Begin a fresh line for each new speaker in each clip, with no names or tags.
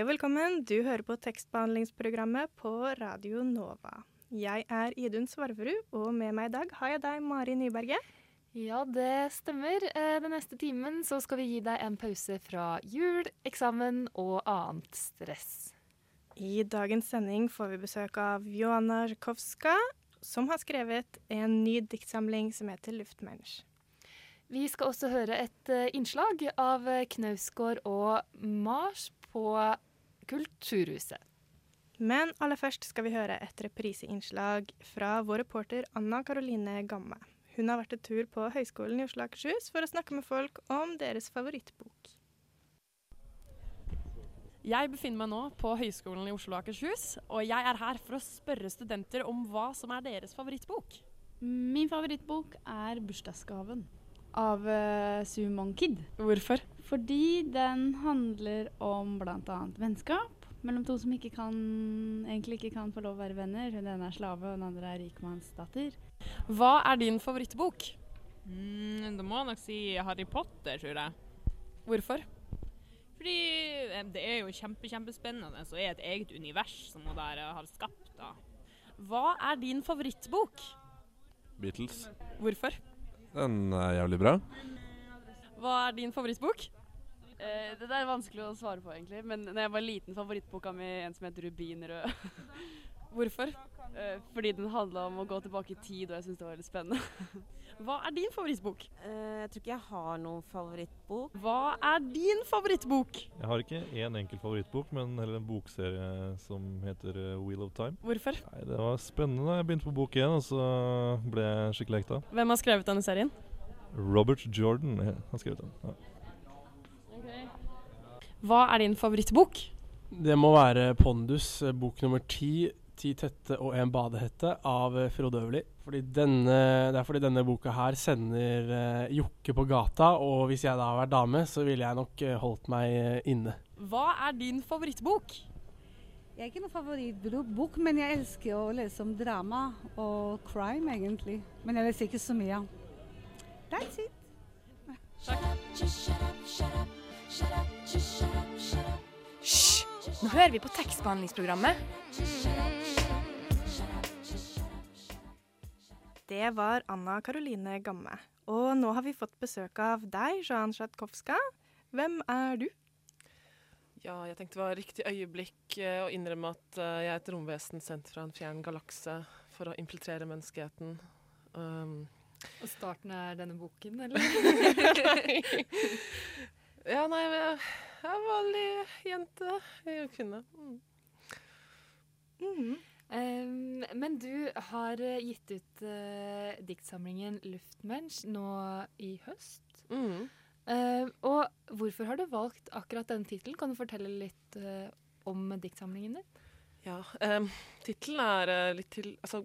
Hei og velkommen. Du hører på tekstbehandlingsprogrammet på Radio Nova. Jeg er Idun Svarverud, og med meg i dag har jeg deg, Mari Nyberget.
Ja, det stemmer. Eh, Den neste timen så skal vi gi deg en pause fra jul, eksamen og annet stress.
I dagens sending får vi besøk av Joanna Zjukowska, som har skrevet en ny diktsamling som heter 'Luftmensch'.
Vi skal også høre et eh, innslag av Knausgård og Mars på Kulturhuset.
Men aller først skal vi høre et repriseinnslag fra vår reporter Anna Karoline Gamme. Hun har vært en tur på Høgskolen i Oslo og Akershus for å snakke med folk om deres favorittbok.
Jeg befinner meg nå på Høgskolen i Oslo og Akershus, og jeg er her for å spørre studenter om hva som er deres favorittbok.
Min favorittbok er 'Bursdagsgaven' av uh, Sumon Kid.
Hvorfor?
Fordi den handler om bl.a. vennskap mellom to som ikke kan, egentlig ikke kan få lov å være venner. Hun ene er slave, og den andre er rikmannsdatter.
Hva er din favorittbok?
Mm, da må jeg nok si Harry Potter, tror jeg.
Hvorfor?
Fordi eh, det er jo kjempe, kjempespennende og er et eget univers som hun der eh, har skapt. da.
Hva er din favorittbok?
Beatles.
Hvorfor?
Den er jævlig bra.
Hva er din favorittbok?
Eh, det der er vanskelig å svare på, egentlig. Men da jeg var liten, favorittboka mi en som heter 'Rubinrød'.
Hvorfor?
Eh, fordi den handla om å gå tilbake i tid, og jeg syns det var veldig spennende.
Hva er din favorittbok?
Eh, jeg tror ikke jeg har noen favorittbok.
Hva er din favorittbok?
Jeg har ikke én enkel favorittbok, men heller en bokserie som heter eh, Wheel of Time.
Hvorfor?
Nei, Det var spennende da jeg begynte på bok én, og så ble jeg skikkelig hekta.
Hvem har skrevet denne serien?
Robert Jordan har skrevet den. Ja.
Hva er din favorittbok?
Det må være Pondus, bok nummer ti. 'Ti tette og en badehette' av eh, Frode Øverli. Det er fordi denne boka her sender uh, Jokke på gata, og hvis jeg da hadde vært dame, så ville jeg nok uh, holdt meg inne.
Hva er din favorittbok?
Jeg er ikke noen favorittbok, men jeg elsker å lese om drama og crime, egentlig. Men jeg leser ikke så mye. That's it.
Hysj! Nå hører vi på tekstbehandlingsprogrammet.
Det var Anna Karoline Gamme. Og nå har vi fått besøk av deg, Johan Sjatkowska. Hvem er du?
Ja, jeg tenkte det var riktig øyeblikk eh, å innrømme at eh, jeg er et romvesen sendt fra en fjern galakse for å infiltrere menneskeheten. Um,
Og starten er denne boken, eller?
ja, nei, jeg er en vanlig jente. Jeg er jo kvinne. Mm.
Mhm. Em, men du har eh, gitt ut uh, diktsamlingen 'Luftmensch' nå i høst.
Mm.
Uh, og hvorfor har du valgt akkurat denne tittelen? Kan du fortelle litt uh, om diktsamlingen din?
Ja, um, tittelen er litt til Altså,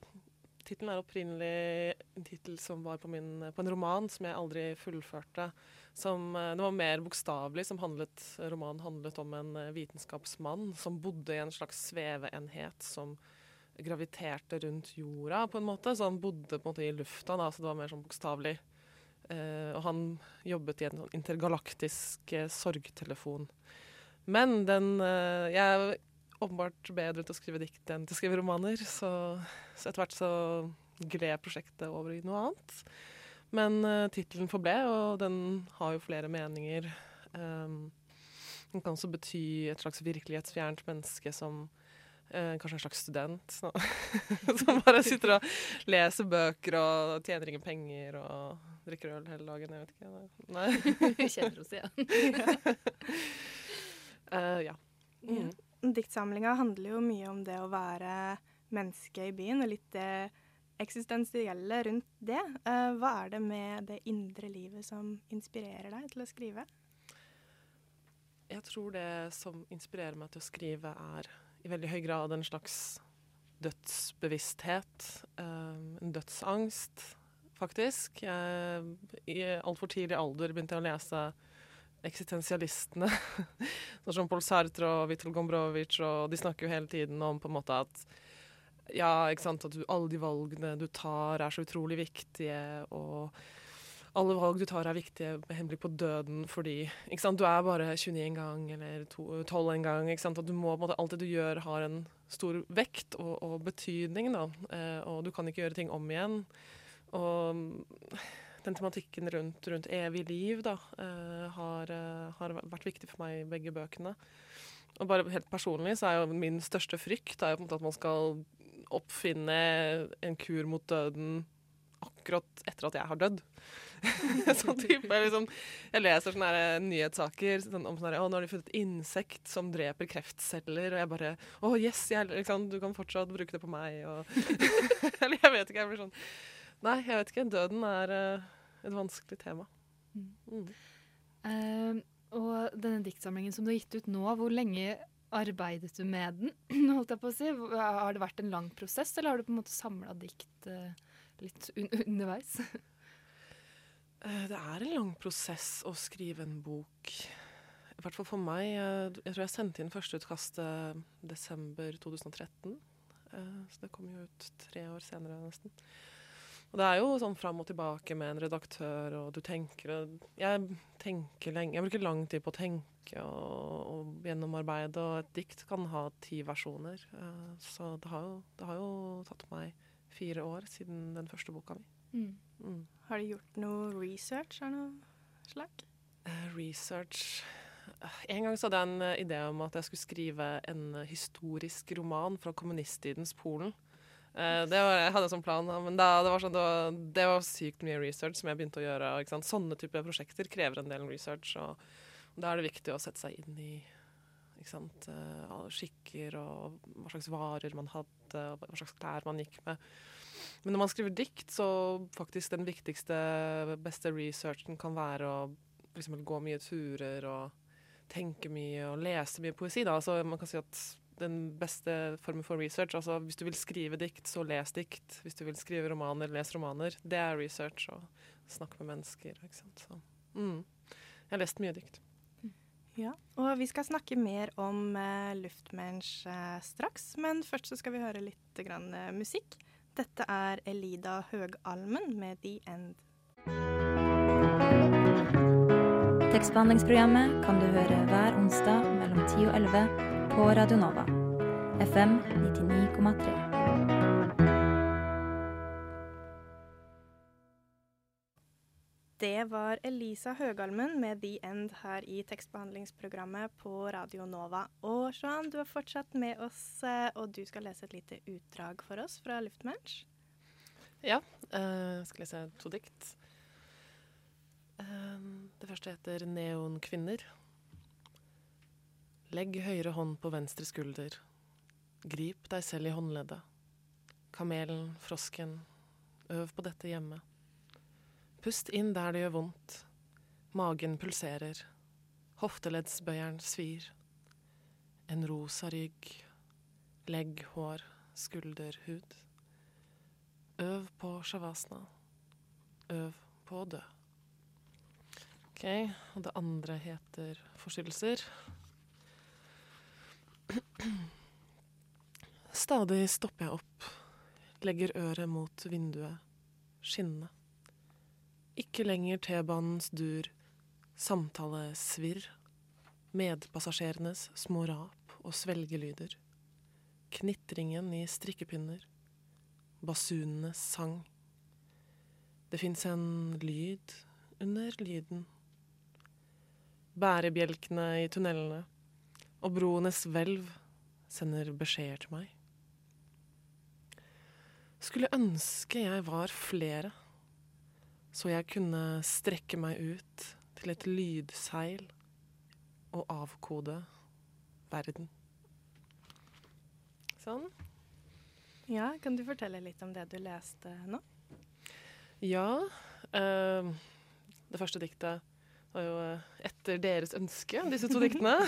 tittelen er opprinnelig en tittel som var på, min, på en roman som jeg aldri fullførte. Som, det var mer bokstavelig. som handlet, Romanen handlet om en vitenskapsmann som bodde i en slags sveveenhet som graviterte rundt jorda, på en måte. Så han bodde på en måte i lufta, da, så det var mer sånn bokstavelig. Eh, og han jobbet i en sånn intergalaktisk eh, sorgtelefon. Men den eh, Jeg er åpenbart bedre til å skrive dikt enn til å skrive romaner, så, så etter hvert så gled prosjektet over i noe annet. Men uh, tittelen forble, og den har jo flere meninger. Um, den kan også bety et slags virkelighetsfjernt menneske som kanskje en slags student. Så, som bare sitter og leser bøker og tjener ingen penger og drikker øl hele dagen. Jeg vet ikke. Nei.
Kjenner oss igjen.
uh, ja. Mm.
Diktsamlinga handler jo mye om det å være menneske i byen, og litt det eksistensielle rundt det. Uh, hva er det med det indre livet som inspirerer deg til å skrive?
jeg tror det som inspirerer meg til å skrive, er i veldig høy grad en slags dødsbevissthet. eh, en dødsangst, faktisk. Jeg, I altfor tidlig alder begynte jeg å lese eksistensialistene. sånn som Paul Sartre og Vitol Gombrowicz, og de snakker jo hele tiden om på en måte at ja, ikke sant, at du, alle de valgene du tar, er så utrolig viktige, og alle valg du tar er viktige med henblikk på døden fordi du er bare 29 en gang eller 12 en gang. og du må, måte, Alt det du gjør, har en stor vekt og, og betydning. da, eh, Og du kan ikke gjøre ting om igjen. Og mm, den tematikken rundt, rundt evig liv da, eh, har, eh, har vært viktig for meg i begge bøkene. Og bare helt personlig så er jo min største frykt er jo på en måte at man skal oppfinne en kur mot døden akkurat etter at jeg har dødd. sånn type, liksom, jeg leser sånne her nyhetssaker sånn, om sånn her, å, nå har de funnet et insekt som dreper kreftceller, og jeg bare Å, yes, jeg, liksom, du kan fortsatt bruke det på meg, og Eller jeg vet ikke, jeg blir sånn Nei, jeg vet ikke. Døden er uh, et vanskelig tema. Mm.
Uh, og denne diktsamlingen som du har gitt ut nå, hvor lenge arbeidet du med den? holdt jeg på å si? Har det vært en lang prosess, eller har du på en måte samla dikt uh, litt un underveis?
Eh, Det er en lang prosess å skrive en bok. I hvert fall for meg. Jeg, jeg tror jeg sendte inn førsteutkastet desember 2013. Eh, Så det kom jo ut tre år senere, nesten. Og det er jo sånn fram og tilbake med en redaktør, og du tenker Jeg tenker lenge. Jeg bruker lang tid på å tenke og, og gjennomarbeide, og et dikt kan ha ti versjoner. Eh, Så det har jo, det har jo tatt meg fire år siden den første boka mi.
Mm.
Mm.
Har du gjort noe research av noe slag?
Eh, research Eh, En gang så hadde jeg en eh, idé om at jeg skulle skrive en historisk roman fra kommunisttidens Polen. Det var, jeg hadde en sånn plan, men da, det, var sånn, det, var, det var sykt mye research som jeg begynte å gjøre. Sånne typer prosjekter krever en del research, og da er det viktig å sette seg inn i skikker og hva slags varer man hadde, og hva slags klær man gikk med. Men når man skriver dikt, så faktisk den viktigste, beste researchen kan være å for gå mye turer og tenke mye og lese mye poesi. Da. Altså, man kan si at den beste formen for research altså Hvis du vil skrive dikt, så les dikt. Hvis du vil skrive romaner, les romaner. Det er research. Og snakke med mennesker. Ikke sant? Så, mm. Jeg har lest mye dikt.
Ja, og vi skal snakke mer om uh, luftmensch uh, straks, men først så skal vi høre litt grann, uh, musikk. Dette er Elida Høgalmen med The End.
Tekstbehandlingsprogrammet kan du høre hver onsdag mellom 10 og 11 på Radio Nova. FM 99,3.
Var Elisa Høgalmen med The End her i tekstbehandlingsprogrammet på Radio Nova. Og Johan, du er fortsatt med oss, eh, og du skal lese et lite utdrag for oss fra Luftmensch.
Ja, eh, jeg skal lese to dikt. Eh, det første heter 'Neonkvinner'. Legg høyre hånd på venstre skulder. Grip deg selv i håndleddet. Kamelen, frosken. Øv på dette hjemme. Pust inn der det gjør vondt. Magen pulserer. Hofteleddsbøyeren svir. En rosa rygg. Legg, hår, skulder, hud. Øv på shavasna. Øv på å dø. Ok, og det andre heter forstyrrelser. Stadig stopper jeg opp, legger øret mot vinduet, skinnende. Ikke lenger T-banens dur, samtalesvirr, medpassasjerenes små rap og svelgelyder, knitringen i strikkepinner, basunenes sang. Det fins en lyd under lyden. Bærebjelkene i tunnelene og broenes hvelv sender beskjeder til meg. Skulle ønske jeg var flere, så jeg kunne strekke meg ut til et lydseil og avkode verden. Sånn.
Ja, kan du fortelle litt om det du leste nå?
Ja. eh, det første diktet var jo eh, etter deres ønske, disse to diktene.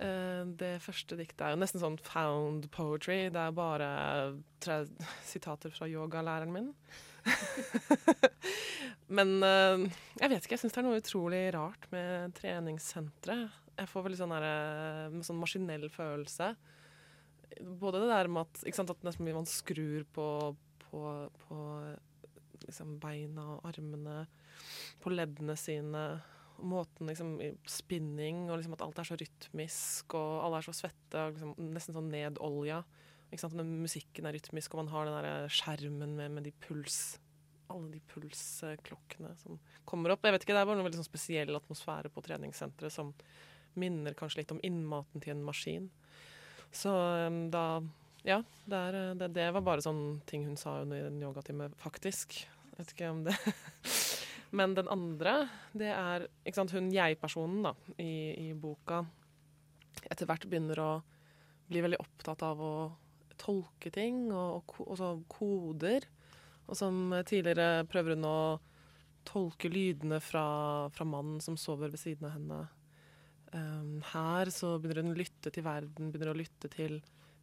Eh, det første diktet er jo nesten sånn found poetry. Det er bare sitater fra yogalæreren min. Men eh, jeg vet ikke, jeg syns det er noe utrolig rart med treningssentre. Jeg får veldig sånn, der, eh, sånn maskinell følelse. Både det der med at, ikke sant, at nesten man skrur på, på, på liksom beina og armene, på leddene sine måten liksom, spinning, og liksom at alt er så rytmisk, og alle er så svette, og liksom, nesten sånn nedolja. Når musikken er rytmisk, og man har den der skjermen med, med de puls alle de pulsklokkene som kommer opp. Jeg vet ikke, Det er bare noen veldig sånn spesiell atmosfære på treningssenteret som minner kanskje litt om innmaten til en maskin. Så um, da Ja, det, er, det, det var bare sånne ting hun sa under en yogatime, faktisk. Jeg vet ikke om det Men den andre, det er ikke sant, hun jeg-personen da, i, i, boka etter hvert begynner å bli veldig opptatt av å tolke ting, og, og, og koder. Og som tidligere prøver hun å tolke lydene fra, fra mannen som sover ved siden av henne. Um, her så begynner hun å lytte til verden, begynner å lytte til,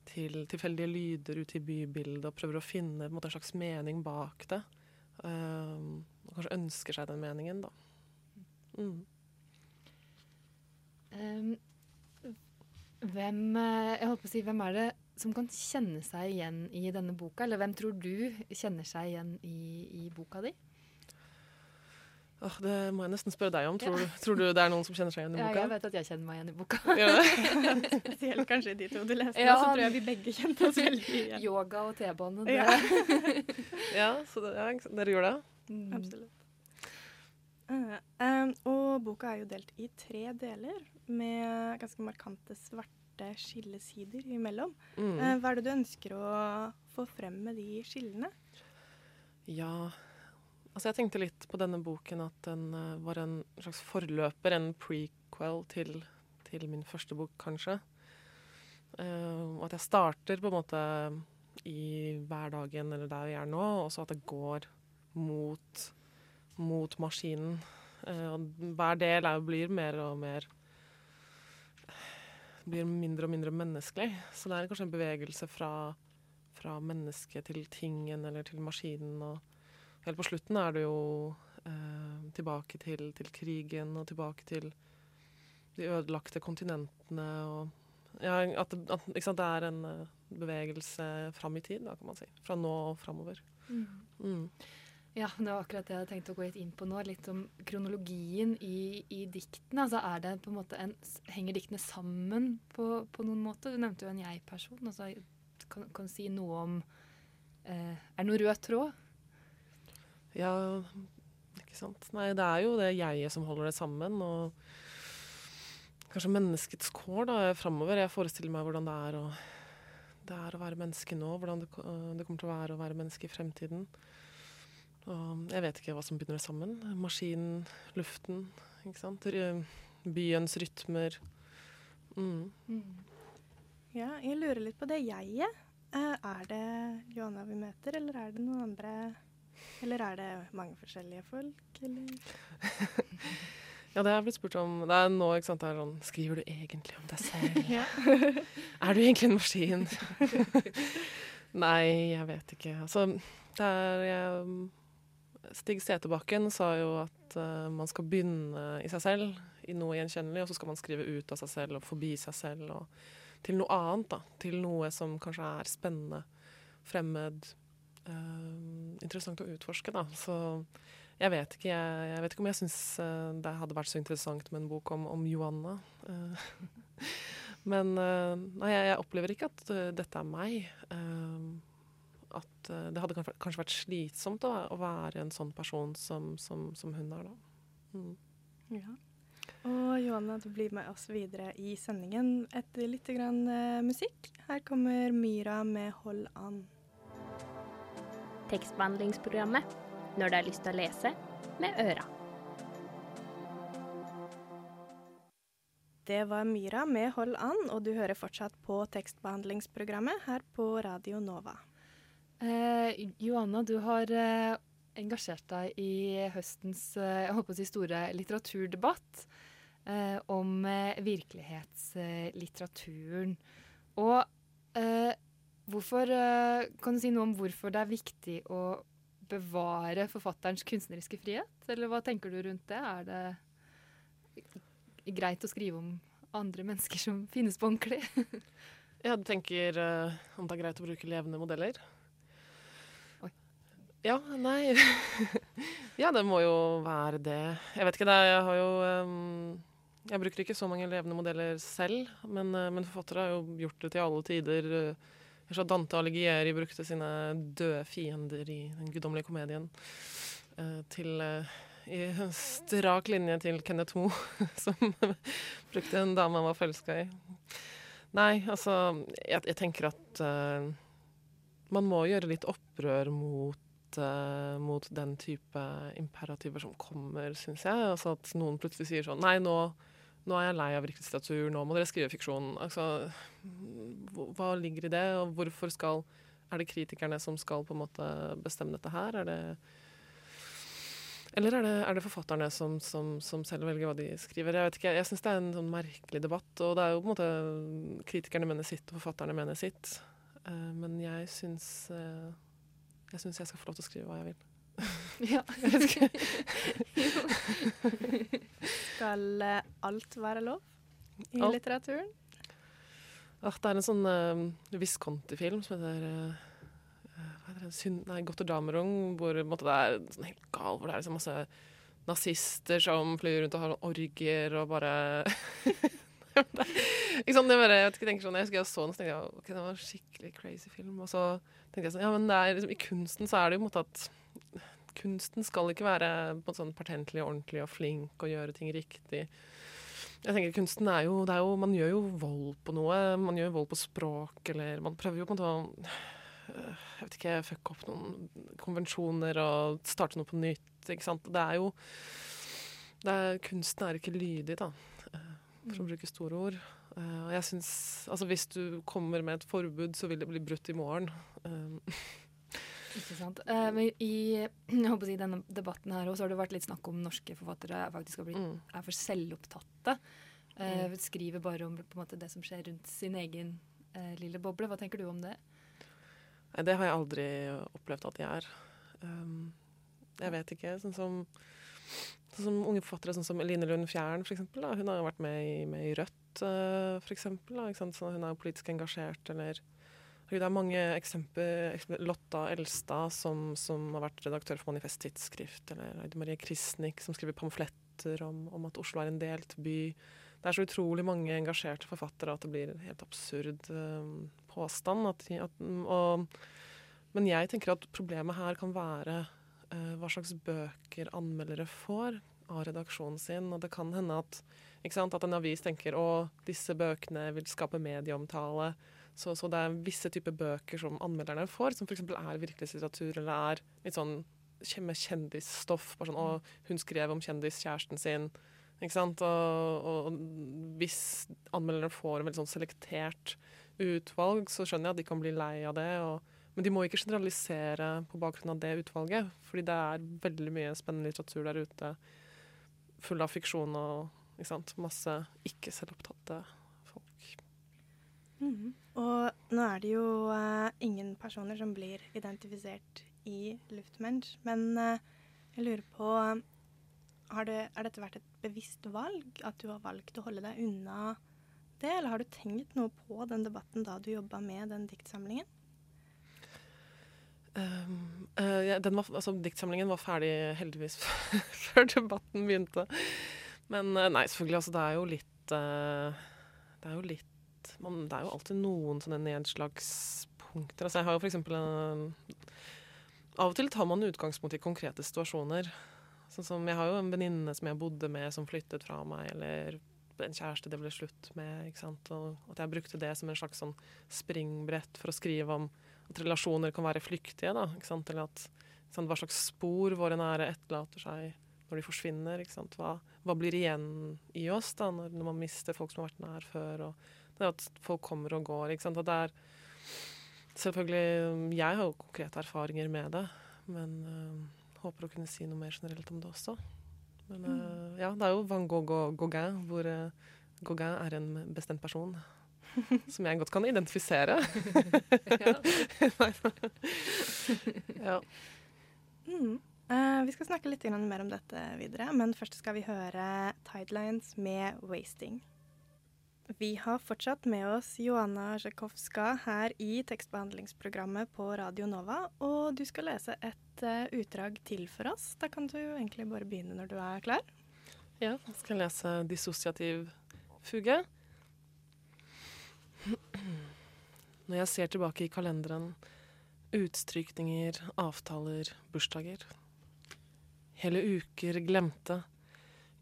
til tilfeldige lyder ute i bybildet og prøver å finne en, måte, en slags mening bak det. Um, og kanskje ønsker seg den meningen, da. Mm.
Um, hvem, eh, jeg holdt på å si, hvem er det som kan kjenne seg igjen i denne boka? Eller hvem tror du kjenner seg igjen i, i boka di?
Oh, det må jeg nesten spørre deg om. Tror, ja. du, tror, du, det er noen som kjenner seg igjen i boka?
Ja, jeg vet at jeg kjenner meg igjen i boka.
Ja. Spesielt kanskje de to du leste, ja, så tror jeg vi begge kjente oss veldig igjen.
Yoga og T-bane.
Ja. ja, så det, dere gjør det?
Mm. Absolutt. Uh, um, og boka er jo delt i tre deler, med ganske markante svarte skillesider imellom. Mm. Uh, hva er det du ønsker å få frem med de skillene?
Ja, altså jeg tenkte litt på denne boken at den uh, var en slags forløper, en prequel til, til min første bok, kanskje. og at jeg starter på en måte i hverdagen eller der jeg er nå, og så at det går mot mot maskinen. Uh, hver del er, blir mer og mer blir mindre og mindre menneskelig. Så det er kanskje en bevegelse fra, fra mennesket til tingen eller til maskinen. Og helt på slutten er det jo eh, tilbake til, til, krigen og tilbake til de ødelagte kontinentene. og ja, at, at sant, det er en uh, bevegelse fram i tid, da, kan man si. Fra nå og framover. Mm.
Mm. Ja, det var akkurat det jeg hadde tenkt å gå litt inn på nå. Litt om kronologien i, i diktene. Altså er det på en måte en, Henger diktene sammen på, på noen måte? Du nevnte jo en jeg-person. Altså, kan, kan, du si noe om eh, Er det noe rød tråd?
Ja, ikke sant. Nei, det er jo det jeget som holder det sammen. Og kanskje menneskets kår da, framover. Jeg forestiller meg hvordan det er å, det er å være menneske nå. Hvordan det, det kommer til å være å være menneske i fremtiden. Og jeg vet ikke hva som binder det sammen. Maskinen, luften, ikke sant. Byens rytmer. Mm.
Mm. Ja, jeg lurer litt på det jeget. Eh, er det Johanna vi møter, eller er det noen andre Eller er det mange forskjellige folk, eller?
ja, det har jeg blitt spurt om. Det er nå, ikke sant, det er sånn Skriver du egentlig om deg selv? er du egentlig en maskin? Nei, jeg vet ikke. Altså, det er jeg Stig Seterbakken sa jo at uh, man skal begynne i seg selv, i noe gjenkjennelig, og så skal man skrive ut av seg selv og forbi seg selv og til noe annet. da, Til noe som kanskje er spennende, fremmed, uh, interessant å utforske. da, Så jeg vet ikke, jeg, jeg vet ikke om jeg syns uh, det hadde vært så interessant med en bok om, om Joanna. men nei, jeg, opplever ikke at dette er meg. At uh, det hadde kanskje, vært slitsomt å, å, være en sånn person som, som, som hun er, da. Mm.
Ja. Og Johanna, du blir med oss videre i sendingen etter litt grann, uh, musikk. Her kommer Myra med 'Hold an'.
Tekstbehandlingsprogrammet når du har lyst til å lese med øra.
Det var Myra med 'Hold an', og du hører fortsatt på tekstbehandlingsprogrammet her på Radio Nova.
Eh, Joanna, du har eh, engasjert deg i høstens eh, jeg håper å si, store litteraturdebatt eh, om eh, virkelighetslitteraturen. Og eh, hvorfor Kan du si noe om hvorfor det er viktig å bevare forfatterens kunstneriske frihet? Eller hva tenker du rundt det? Er det greit å skrive om andre mennesker som finnes på ordentlig?
jeg tenker om det er greit å bruke levende modeller? Ja, nei Ja, det må jo være det. Jeg vet ikke, det. Jeg har jo um, Jeg bruker ikke så mange levende modeller selv, men, uh, men forfattere har jo gjort det til alle tider. Jeg så Dante Alighieri brukte sine døde fiender i den guddommelige komedien uh, til uh, i strak linje til Kenneth Moe, som brukte en dame han var forelska i. Nei, altså Jeg, jeg tenker at eh, man må gjøre litt opprør mot eh, mot den type imperativer som kommer, syns jeg. Altså At noen plutselig sier sånn Nei, nå, nå er jeg lei av virkelighetslitteratur, nå må dere skrive fiksjon. Altså, hva- ligger i det, og hvorfor skal Er det kritikerne som skal på en måte bestemme dette her? Er det eller er det, er det forfatterne som, som, som selv velger hva de skriver? Jeg vet ikke, jeg syns det er en sånn merkelig debatt. Og det er jo på en måte Kritikerne mener sitt, og forfatterne mener sitt. Uh, men jeg syns eh, jeg syns jeg skal få lov til å skrive hva jeg vil.
Ja.
Skal eh, alt være lov i
Alt.
litteraturen?
Ah, det er en sånn uh, Visconti-film som heter uh, eh, hva heter det? Syn nei, Gotterdamerung, hvor måte, det er sånn helt gal, hvor det er liksom masse nazister som flyr rundt og har orgier og bare ikke sånn, det bare, jeg vet ikke, tenker sånn, jeg husker jeg så den, og tenkte jeg ok, det var en skikkelig crazy film. Og så tenkte jeg sånn, ja, men det er, liksom, i kunsten så er det jo på en måte at kunsten skal ikke være på en sånn patentlig ordentlig og flink og gjøre ting riktig. Jeg tenker kunsten er jo, er jo Man gjør jo vold på noe. Man gjør vold på språk, eller man prøver jo på en måte å Jeg vet ikke, fucke opp noen konvensjoner og starte noe på nytt. Ikke sant. Det er jo det er, Kunsten er ikke lydig, da, for å bruke store ord. Eh, Og jeg synes, altså Hvis du kommer med et forbud, så vil det bli brutt i morgen. Eh,
Ikke sant. Eh, men i jeg håper å si, denne debatten her også, så har det vært litt snakk om norske forfattere faktisk har blitt,
Mm.
er for selvopptatte. Eh,
Mm.
Skriver bare om måte, det som skjer rundt sin egen eh, lille boble. Hva tenker du om det?
Nei, det har jeg aldri opplevd at jeg er. Um, jeg vet ikke. Sånn som, sånn som unge forfattere sånn som Eline Lund Fjæren, for eksempel. Hun har jo vært med i, med i Rødt, uh, for eksempel. Hun er jo politisk engasjert, eller Det er mange eksempler. Lotta Elstad, som, som har vært redaktør for Manifest Tidsskrift, eller Aide Marie Krisnik, som skriver pamfletter om, om at Oslo er en delt by. Det er så utrolig mange engasjerte forfattere at det blir en helt absurd uh, påstand. At, at, og, men jeg tenker at problemet her kan være hva slags bøker anmeldere får av redaksjonen sin. Og det kan hende at, sant, at en avis tenker å, disse bøkene vil skape medieomtale. Så, så det er visse typer bøker som anmelderne får, som f.eks. er virkelighetslitteratur eller er litt sånn med kjendisstoff. Bare sånn, å, hun skrev om kjendiskjæresten sin. Ikke sant? Og, og hvis anmelderne får en veldig sånn selektert utvalg, så skjønner jeg at de kan bli lei av det. Og, men de må ikke generalisere på bakgrunn av det utvalget. Fordi det er veldig mye spennende litteratur der ute full av fiksjon og ikke sant? masse ikke selvopptatte folk.
Mhm. Og nå er det jo uh, ingen personer som blir identifisert i luftmensch, men uh, jeg lurer på har det, Er dette vært et bevisst valg, at du har valgt å holde deg unna det, eller har du tenkt noe på den debatten da du jobba med den diktsamlingen?
Um, den var, altså, diktsamlingen var ferdig heldigvis før debatten begynte. Men uh, nei, selvfølgelig. Altså, det er jo litt uh, Det er jo litt man, Det er jo alltid noen sånne nedslagspunkter. Altså, jeg har jo for eksempel Av og til tar man utgangspunkt i konkrete situasjoner. Sånn som Jeg har jo en venninne som jeg bodde med, som flyttet fra meg, eller en kjæreste det ble slutt med. ikke sant? Og at jeg brukte det som en slags sånn springbrett for å skrive om at relasjoner kan være flyktige. da? Eller at, sant, hva slags spor våre nære etterlater seg når de forsvinner. Hva, hva blir igjen i oss da, når, når man mister folk som har vært nær før? og det At folk kommer og går. At det er selvfølgelig, Jeg har jo konkrete erfaringer med det, men øh, håper å kunne si noe mer generelt om det også. Men øh, ja, det er jo Van Gogh og Gauguin, hvor øh, Gauguin er en bestemt person. Som jeg godt kan identifisere. ja.
Mm. Eh, vi skal snakke litt mer om dette videre, men først skal vi høre Tidelines med 'Wasting'. Vi har fortsatt med oss Joanna Zjekowska her i tekstbehandlingsprogrammet på Radio Nova, og du skal lese et uh, utdrag til for oss. Da kan du egentlig bare begynne når du er klar.
Ja, jeg skal lese dissosiativ fuge. Når jeg ser tilbake i kalenderen, utstrykninger, avtaler, bursdager. Hele uker glemte,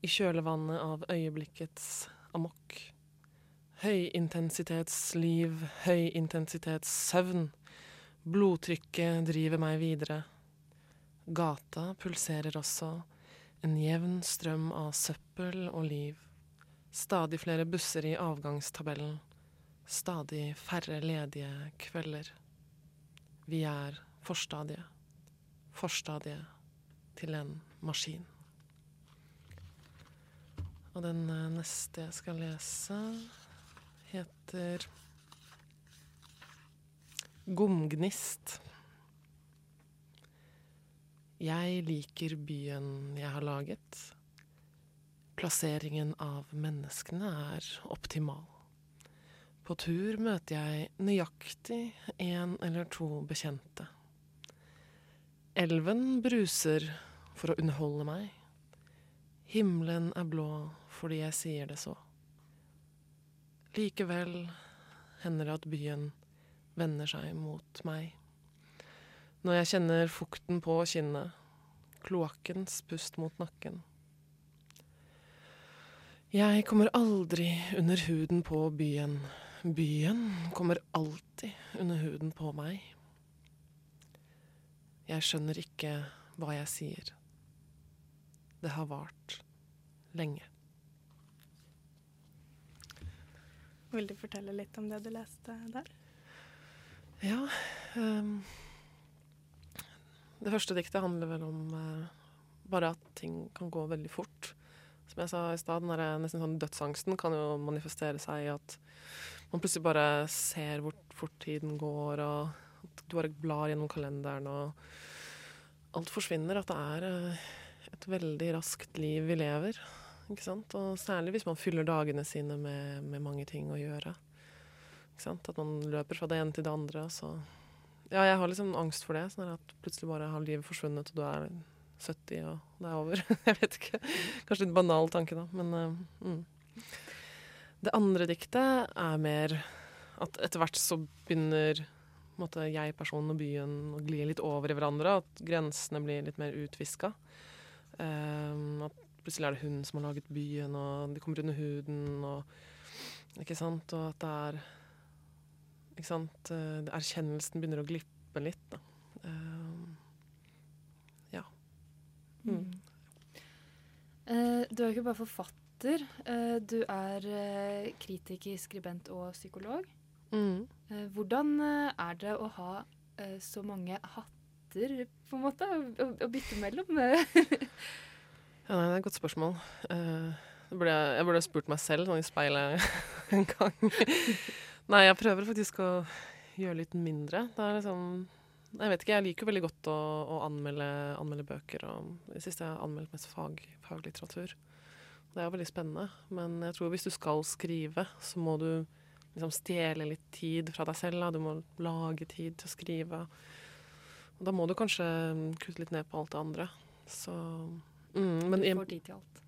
i kjølvannet av øyeblikkets amok. Høyintensitetsliv, høyintensitetssøvn. Blodtrykket driver meg videre. Gata pulserer også, en jevn strøm av søppel og liv. Stadig flere busser i avgangstabellen. Stadig færre ledige kvelder. Vi er forstadiet. Forstadiet til en maskin. Og den eh, neste jeg skal lese, heter Gomgnist. Jeg liker byen jeg har laget. Plasseringen av menneskene er optimal. På tur møter jeg nøyaktig én eller to bekjente. Elven bruser for å underholde meg. Himmelen er blå fordi jeg sier det så. Likevel hender det at byen vender seg mot meg. Når jeg kjenner fukten på kinnet, kloakkens pust mot nakken. Jeg kommer aldri under huden på byen. Byen kommer alltid under huden på meg. Jeg skjønner ikke hva jeg sier. Det har vart lenge.
Vil du fortelle litt om det du leste der?
Ja Um, Det første diktet handler vel om uh, bare at ting kan gå veldig fort. Som jeg sa i stad, den der nesten sånn dødsangsten kan jo manifestere seg i at man plutselig bare ser hvor fort tiden går, og at du bare blar gjennom kalenderen, og alt forsvinner. At det er eh, et veldig raskt liv vi lever. Ikke sant? Og særlig hvis man fyller dagene sine med, med mange ting å gjøre. Ikke sant? At man løper fra det ene til det andre. Så ja, jeg har liksom angst for det. Sånn at plutselig bare har livet forsvunnet, og du er 70 og det er over. jeg vet ikke. Kanskje litt banal tanke, da. Men uh, mm. Det andre diktet er mer at etter hvert så begynner måte, jeg, personen og byen å gli litt over i hverandre. At grensene blir litt mer utviska. Um, at plutselig er det hun som har laget byen, og de kommer under huden, og Ikke sant? Og at det er Ikke sant? Erkjennelsen begynner å glippe litt, da. Um, ja. Mm.
Eh, du er jo ikke bare forfatter. eh, du er eh, kritiker, skribent og psykolog.
Mm.
Eh, hvordan er det å ha så mange hatter, på en måte, å, bytte mellom?
Ja, det er et godt spørsmål. Det burde jeg, jeg burde spurt meg selv sånn i speilet en gang. nei, jeg prøver faktisk å gjøre litt mindre. Det er liksom Jeg vet ikke, jeg liker veldig godt å, å anmelde, anmelde, bøker. Og I det siste har anmeldt mest fag, faglitteratur. Det er jo veldig spennende. Men jeg tror hvis du skal skrive, så må du liksom stjele litt tid fra deg selv. Da. Du må lage tid til å skrive. Og da må du kanskje kutte litt ned på alt det andre. Så Mm, men
du får tid til alt.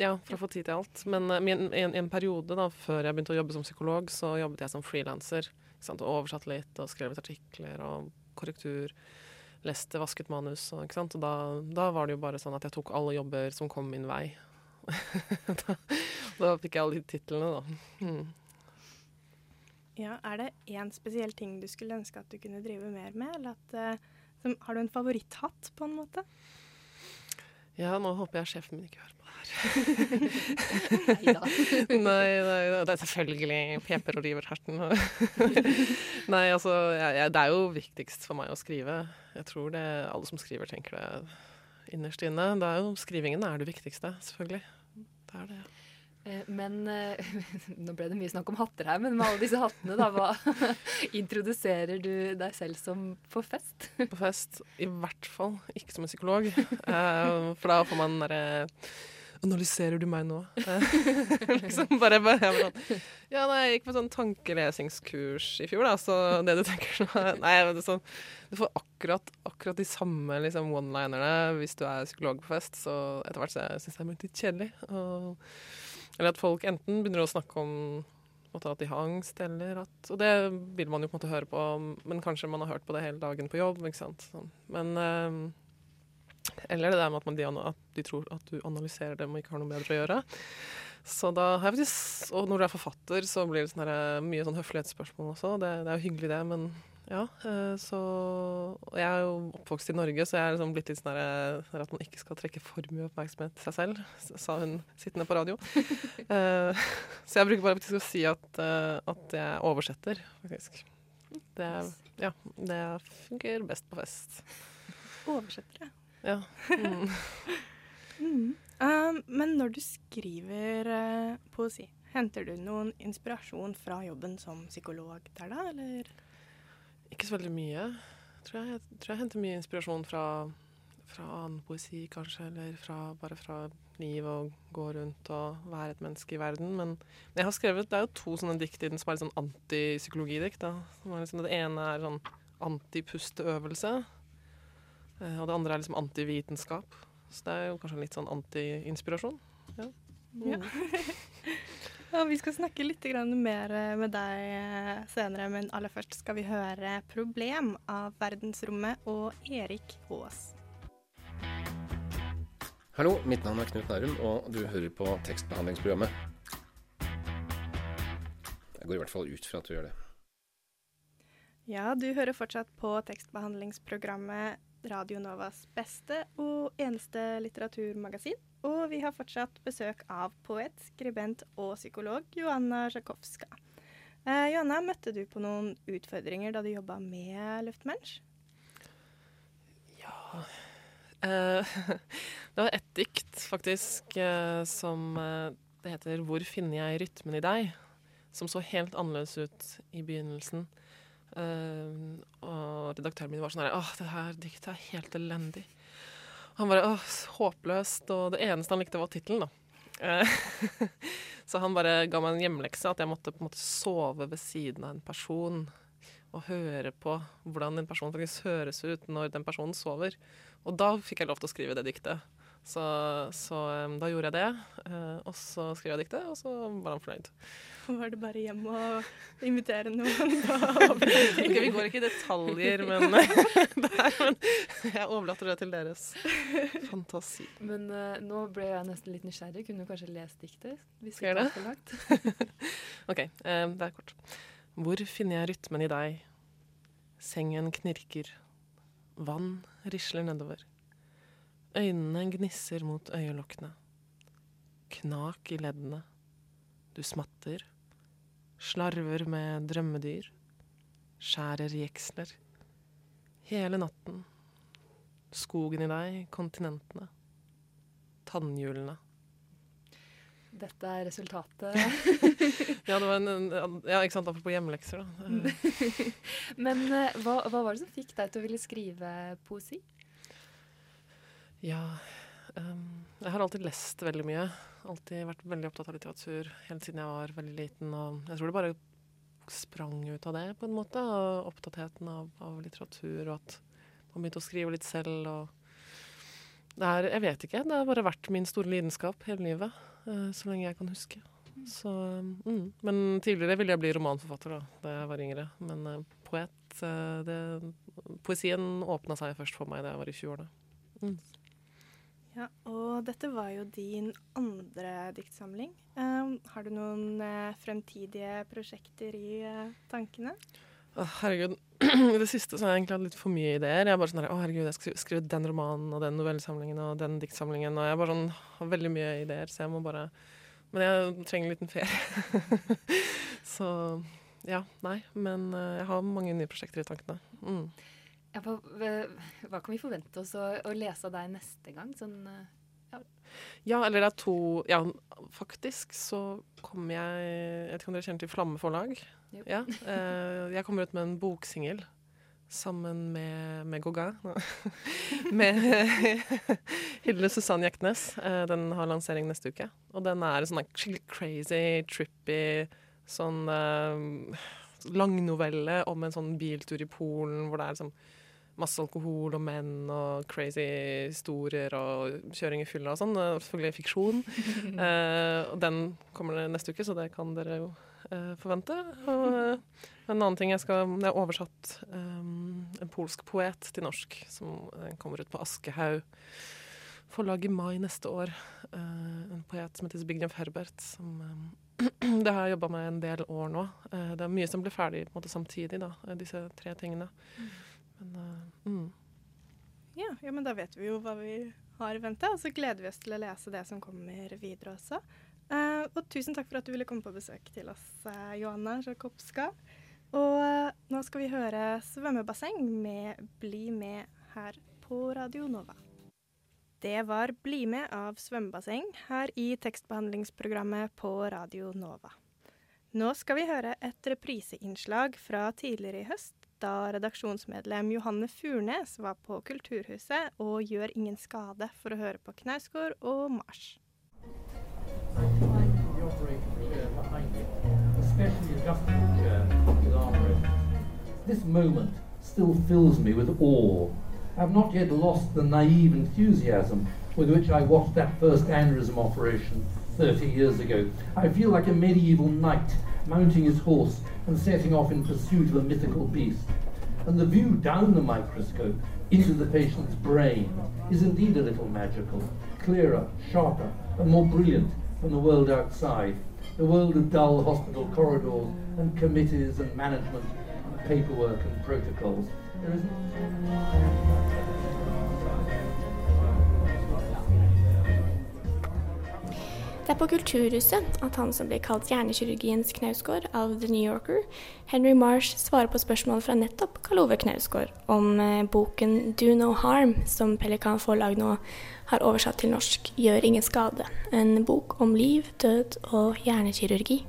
Ja, for å få tid til alt. Men uh, i en, en, en, periode da, før jeg begynte å jobbe som psykolog, så jobbet jeg som frilanser. Og oversatt litt og skrevet artikler og korrektur. Leste, vasket manus. Og, da, da, var det jo bare sånn at jeg tok alle jobber som kom min vei. da, da, fikk jeg alle de titlene, da. Mm.
Ja, er det én spesiell ting du skulle ønske at du kunne drive mer med? Eller at, uh, som, har du en favoritthatt, på en måte?
Ja, nå håper jeg sjefen min ikke hører på. nei nei, Det er selvfølgelig Peper og river herten. nei, altså jeg, jeg, Det er jo viktigst for meg å skrive. Jeg tror det alle som skriver, tenker det innerst inne. Det er jo, skrivingen er det viktigste, selvfølgelig. Det er det.
Ja. Men eh, nå ble det mye snakk om hatter her, men med alle disse hattene, da, hva introduserer du deg selv som på fest?
På fest. I hvert fall ikke som en psykolog. Eh, for da får man derre Analyserer du meg nå? Liksom bare, bare, sånn, Ja, nei, jeg gikk på sånn tankelesingskurs i fjor, da, så det du tenker nå Nei, men sånn, du får akkurat, akkurat de samme liksom, one-linerne hvis du er psykolog på fest, så etter hvert syns jeg det er litt kjedelig. Og, eller at folk enten begynner å snakke om at de har angst, eller at Og det vil man jo på en måte høre på, men kanskje man har hørt på det hele dagen på jobb, ikke sant. Sånn. Men eh, eller det der med at, man, de, at de tror at du analyserer dem og ikke har noe bedre å gjøre. Så da har jeg faktisk, Og når du er forfatter, så blir det sånne, mye sånn høflighetsspørsmål også. Det, det er jo hyggelig, det, men ja. eh, Så Jeg er jo oppvokst i Norge, så jeg er liksom blitt litt sånn her, sånn at man ikke skal trekke for mye oppmerksomhet til seg selv, sa hun sittende på radio. Eh, Så jeg bruker bare faktisk å si at, eh, at jeg oversetter, faktisk. Det, ja, det funker best på fest.
Oversetter, ja.
Ja. Mm.
Mm. Um, men når du skriver uh, poesi, henter du noen inspirasjon fra jobben som psykolog der, da, eller?
Ikke så veldig mye. Tror jeg, jeg tror jeg henter mye inspirasjon fra, fra annen poesi, kanskje, eller fra, bare fra liv og gå rundt og være et menneske i verden. Men jeg har skrevet, det er jo to sånne dikt i den som er litt sånn antipsykologidikt. liksom, det ene er sånn antipusteøvelse, og det andre er liksom antivitenskap. Så det er jo kanskje litt sånn anti-inspirasjon. Ja.
Ja. Ja, vi skal snakke litt mer eh, med deg eh, senere, men aller først skal vi høre 'Problem' av Verdensrommet og Erik Aas.
Hallo, mitt navn er Knut Nærum, og du hører på tekstbehandlingsprogrammet. Jeg går i hvert fall ut fra at du gjør det.
Ja, du hører fortsatt på tekstbehandlingsprogrammet Radio Novas beste og eneste litteraturmagasin. Og vi har fortsatt besøk av poet, skribent og psykolog Joanna Sjakowska. Eh, Joanna, møtte du på noen utfordringer da du jobba med Luftmensch?
Eh, det var ett dikt, faktisk, eh, som eh, det heter 'Hvor finner jeg rytmen i deg?', som så helt annerledes ut i begynnelsen. Eh, og redaktøren min var sånn her 'Åh, det her diktet er helt elendig'. Han bare 'Åh, håpløst', og det eneste han likte, var tittelen, da. Eh, så han bare ga meg en hjemlekse, at jeg måtte på en måte sove ved siden av en person og høre på hvordan en person faktisk høres ut når den personen sover. Og da fikk jeg lov til å skrive det diktet. Så, så um, da gjorde jeg det. eh, og så skrev jeg diktet, og så var han fornøyd.
Var det bare hjem og invitere noen overnatting?
Vi går ikke i detaljer, men, der, men jeg overlater det til deres fantasi.
Men uh, nå ble jeg nesten litt nysgjerrig. Kunne du kanskje lest diktet? Hvis
Skal jeg det?
det er langt?
OK, um, det er kort. Hvor finner jeg rytmen i deg? Sengen knirker. Vann risler nedover. Øynene gnisser mot øyelokkene. Knak i leddene. Du smatter. Slarver med drømmedyr. Skjærer jeksler. Hele natten. Skogen i deg, kontinentene. Tannhjulene.
Dette er resultatet.
Ja, det var en, en, ja, ikke sant, apropos hjemmelekser, da.
Men eh, hva, hva var det som fikk deg til å ville skrive poesi?
Ja Um, Jeg har alltid lest veldig mye. Alltid vært veldig opptatt av litteratur helt siden jeg var veldig liten. Og jeg tror det bare sprang ut av det, på en måte. Og opptattheten av, av litteratur, og at man begynte å skrive litt selv. Og det er, jeg vet ikke. Det har bare vært min store lidenskap hele livet. Uh, så lenge jeg kan huske. Så, mm. Men tidligere ville jeg bli romanforfatter da da jeg var yngre. Men uh, poet uh, det, Poesien åpna seg først for meg da jeg var i 20-årene. Mm.
Ja, og dette var jo din andre diktsamling. Uh, har du noen uh, fremtidige prosjekter i uh, tankene?
Å, herregud. I det siste så har jeg egentlig hatt litt for mye ideer. Jeg er bare sånn å herregud, jeg skal skrive den romanen og den novellesamlingen og den diktsamlingen. Og jeg bare sånn, har veldig mye ideer, så jeg må bare Men jeg trenger en liten ferie. så ja, nei. Men eh, jeg har mange nye prosjekter i tankene. Mm.
Ja, hva, hva, kan vi forvente oss å, å, lese av deg neste gang? Sånn,
ja. ja. eller det er to Ja, faktisk så kommer jeg Jeg vet ikke om dere kjenner til Flamme forlag? Ja, eh, jeg kommer ut med en boksingel sammen med, med Gauguin. med Hilde Susanne Jektnes. Eh, den har lansering neste uke. Og den er sånn skikkelig crazy, trippy, sånn uh, langnovelle om en sånn biltur i Polen hvor det er liksom masse alkohol og menn og crazy historier og kjøring i fylla og sånn. Selvfølgelig fiksjon. uh, og den kommer neste uke, så det kan dere jo uh, forvente. Og uh, en annen ting jeg skal Jeg har oversatt um, en polsk poet til norsk, som kommer ut på Aschehoug forlag i mai neste år. en poet som heter Zbigniew Herbert, som det har jeg jobba med en del år nå. det er mye som blir ferdig måte, samtidig, da, disse tre tingene. Men, mm.
ja, ja, men da vet vi jo hva vi har i vente, og så gleder vi oss til å lese det som kommer videre også. Uh, og tusen takk for at du ville komme på besøk til oss, uh, Johanna Jakobska. Og uh, nå skal vi høre 'Svømmebasseng' med 'Bli med' her på Radio Nova. Det var 'Bli med' av Svømmebasseng her i tekstbehandlingsprogrammet på Radio Nova. Nå skal vi høre et repriseinnslag fra tidligere i høst, da redaksjonsmedlem Johanne Furnes var på Kulturhuset og gjør ingen skade for å høre på Knausgård og Mars.
This moment still fills me with awe. I've not yet lost the naive enthusiasm with which I watched that first aneurysm operation 30 years ago. I feel like a medieval knight mounting his horse and setting off in pursuit of a mythical beast. And the view down the microscope into the patient's brain is indeed a little magical, clearer, sharper, and more brilliant than the world outside, the world of dull hospital corridors and committees and management and paperwork and protocols. There isn't.
Det er på Kulturhuset at han som blir kalt hjernekirurgiens Knausgård av The New Yorker, Henry Marsh, svarer på spørsmål fra nettopp Karl Ove Knausgård om eh, boken 'Do No Harm', som Pelikan Forlag nå har oversatt til norsk 'Gjør ingen skade'. En bok om liv, død og hjernekirurgi.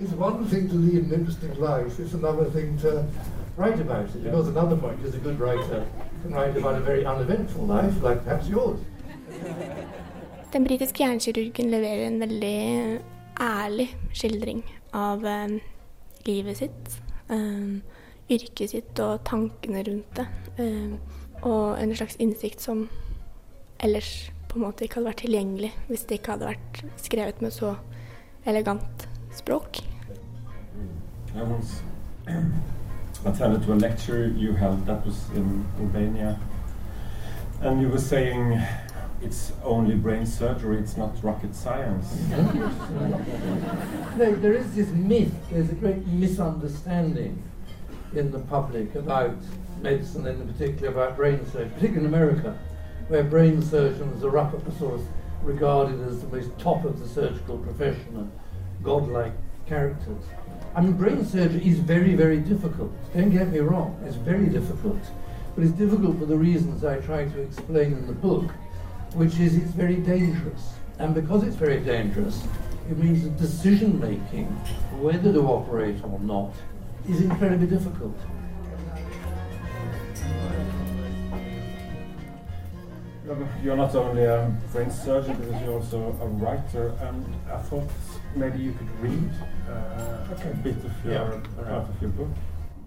It's one thing to lead an interesting life, it's another thing to write about it. Because another point is a good writer can write about a very uneventful life, like perhaps yours.
Den britiske hjernekirurgen leverer en veldig ærlig skildring av eh, livet sitt, eh, yrket sitt og tankene rundt det. Eh, og en slags innsikt som ellers på en måte ikke hadde vært tilgjengelig hvis det ikke hadde vært skrevet med så elegant språk.
I was attended to a lecture you held that was in Albania, and you were it's only brain surgery, it's not rocket science.
no, there is this myth, there's a great misunderstanding in the public about medicine and in particular about brain surgery, particularly in America, where brain surgeons are up at the sort of regarded as the most top of the surgical profession and godlike characters. I mean, brain surgery is very, very difficult. Don't get me wrong, it's very difficult. But it's difficult for the reasons I try to explain in the book which is it's very dangerous. And because it's very dangerous, it means that decision making, whether to operate or not, is incredibly difficult.
You're not only a brain surgeon, but you're also a writer, and I thought maybe you could read uh, okay. a bit of your, yeah. part of your book.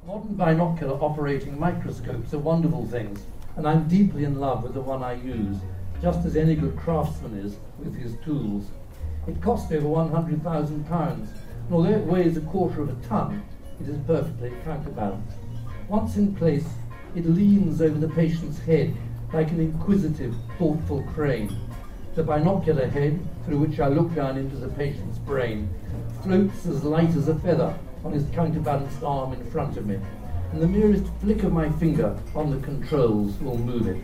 Modern binocular operating microscopes are wonderful things, and I'm deeply in love with the one I use just as any good craftsman is with his tools. It cost over £100,000, and although it weighs a quarter of a ton, it is perfectly counterbalanced. Once in place, it leans over the patient's head like an inquisitive, thoughtful crane. The binocular head, through which I look down into the patient's brain, floats as light as a feather on his counterbalanced arm in front of me, and the merest flick of my finger on the controls will move it.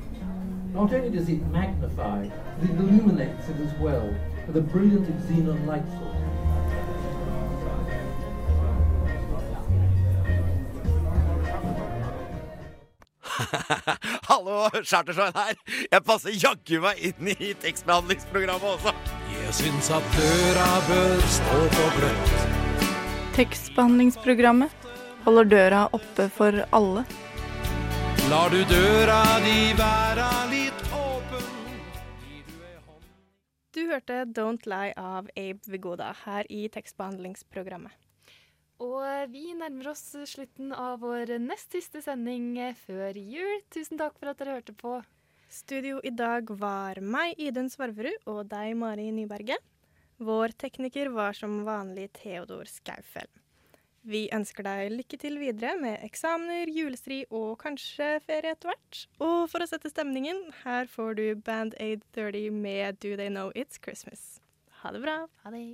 Not only does it magnify, but it illuminates it as well with a brilliant xenon light source.
Hallo, Chartersveien her. Jeg passer jaggu meg inn i tekstbehandlingsprogrammet også.
Jeg syns at døra bør stå på gløtt.
Tekstbehandlingsprogrammet holder døra oppe for alle.
Lar du døra di være litt
Du hørte Don't Lie av Abe Vigoda her i tekstbehandlingsprogrammet.
Og vi nærmer oss slutten av vår nest siste sending før jul. Tusen takk for at dere hørte på.
Studio i dag var meg, Idun Svarverud, og deg, Mari Nyberget. Vår tekniker var som vanlig Theodor Skaufeld. Vi ønsker deg lykke til videre med eksamener, julestri og kanskje ferie etter hvert. Og for å sette stemningen, her får du Band Aid 30 med Do They Know It's Christmas. Ha det bra.
Ha det.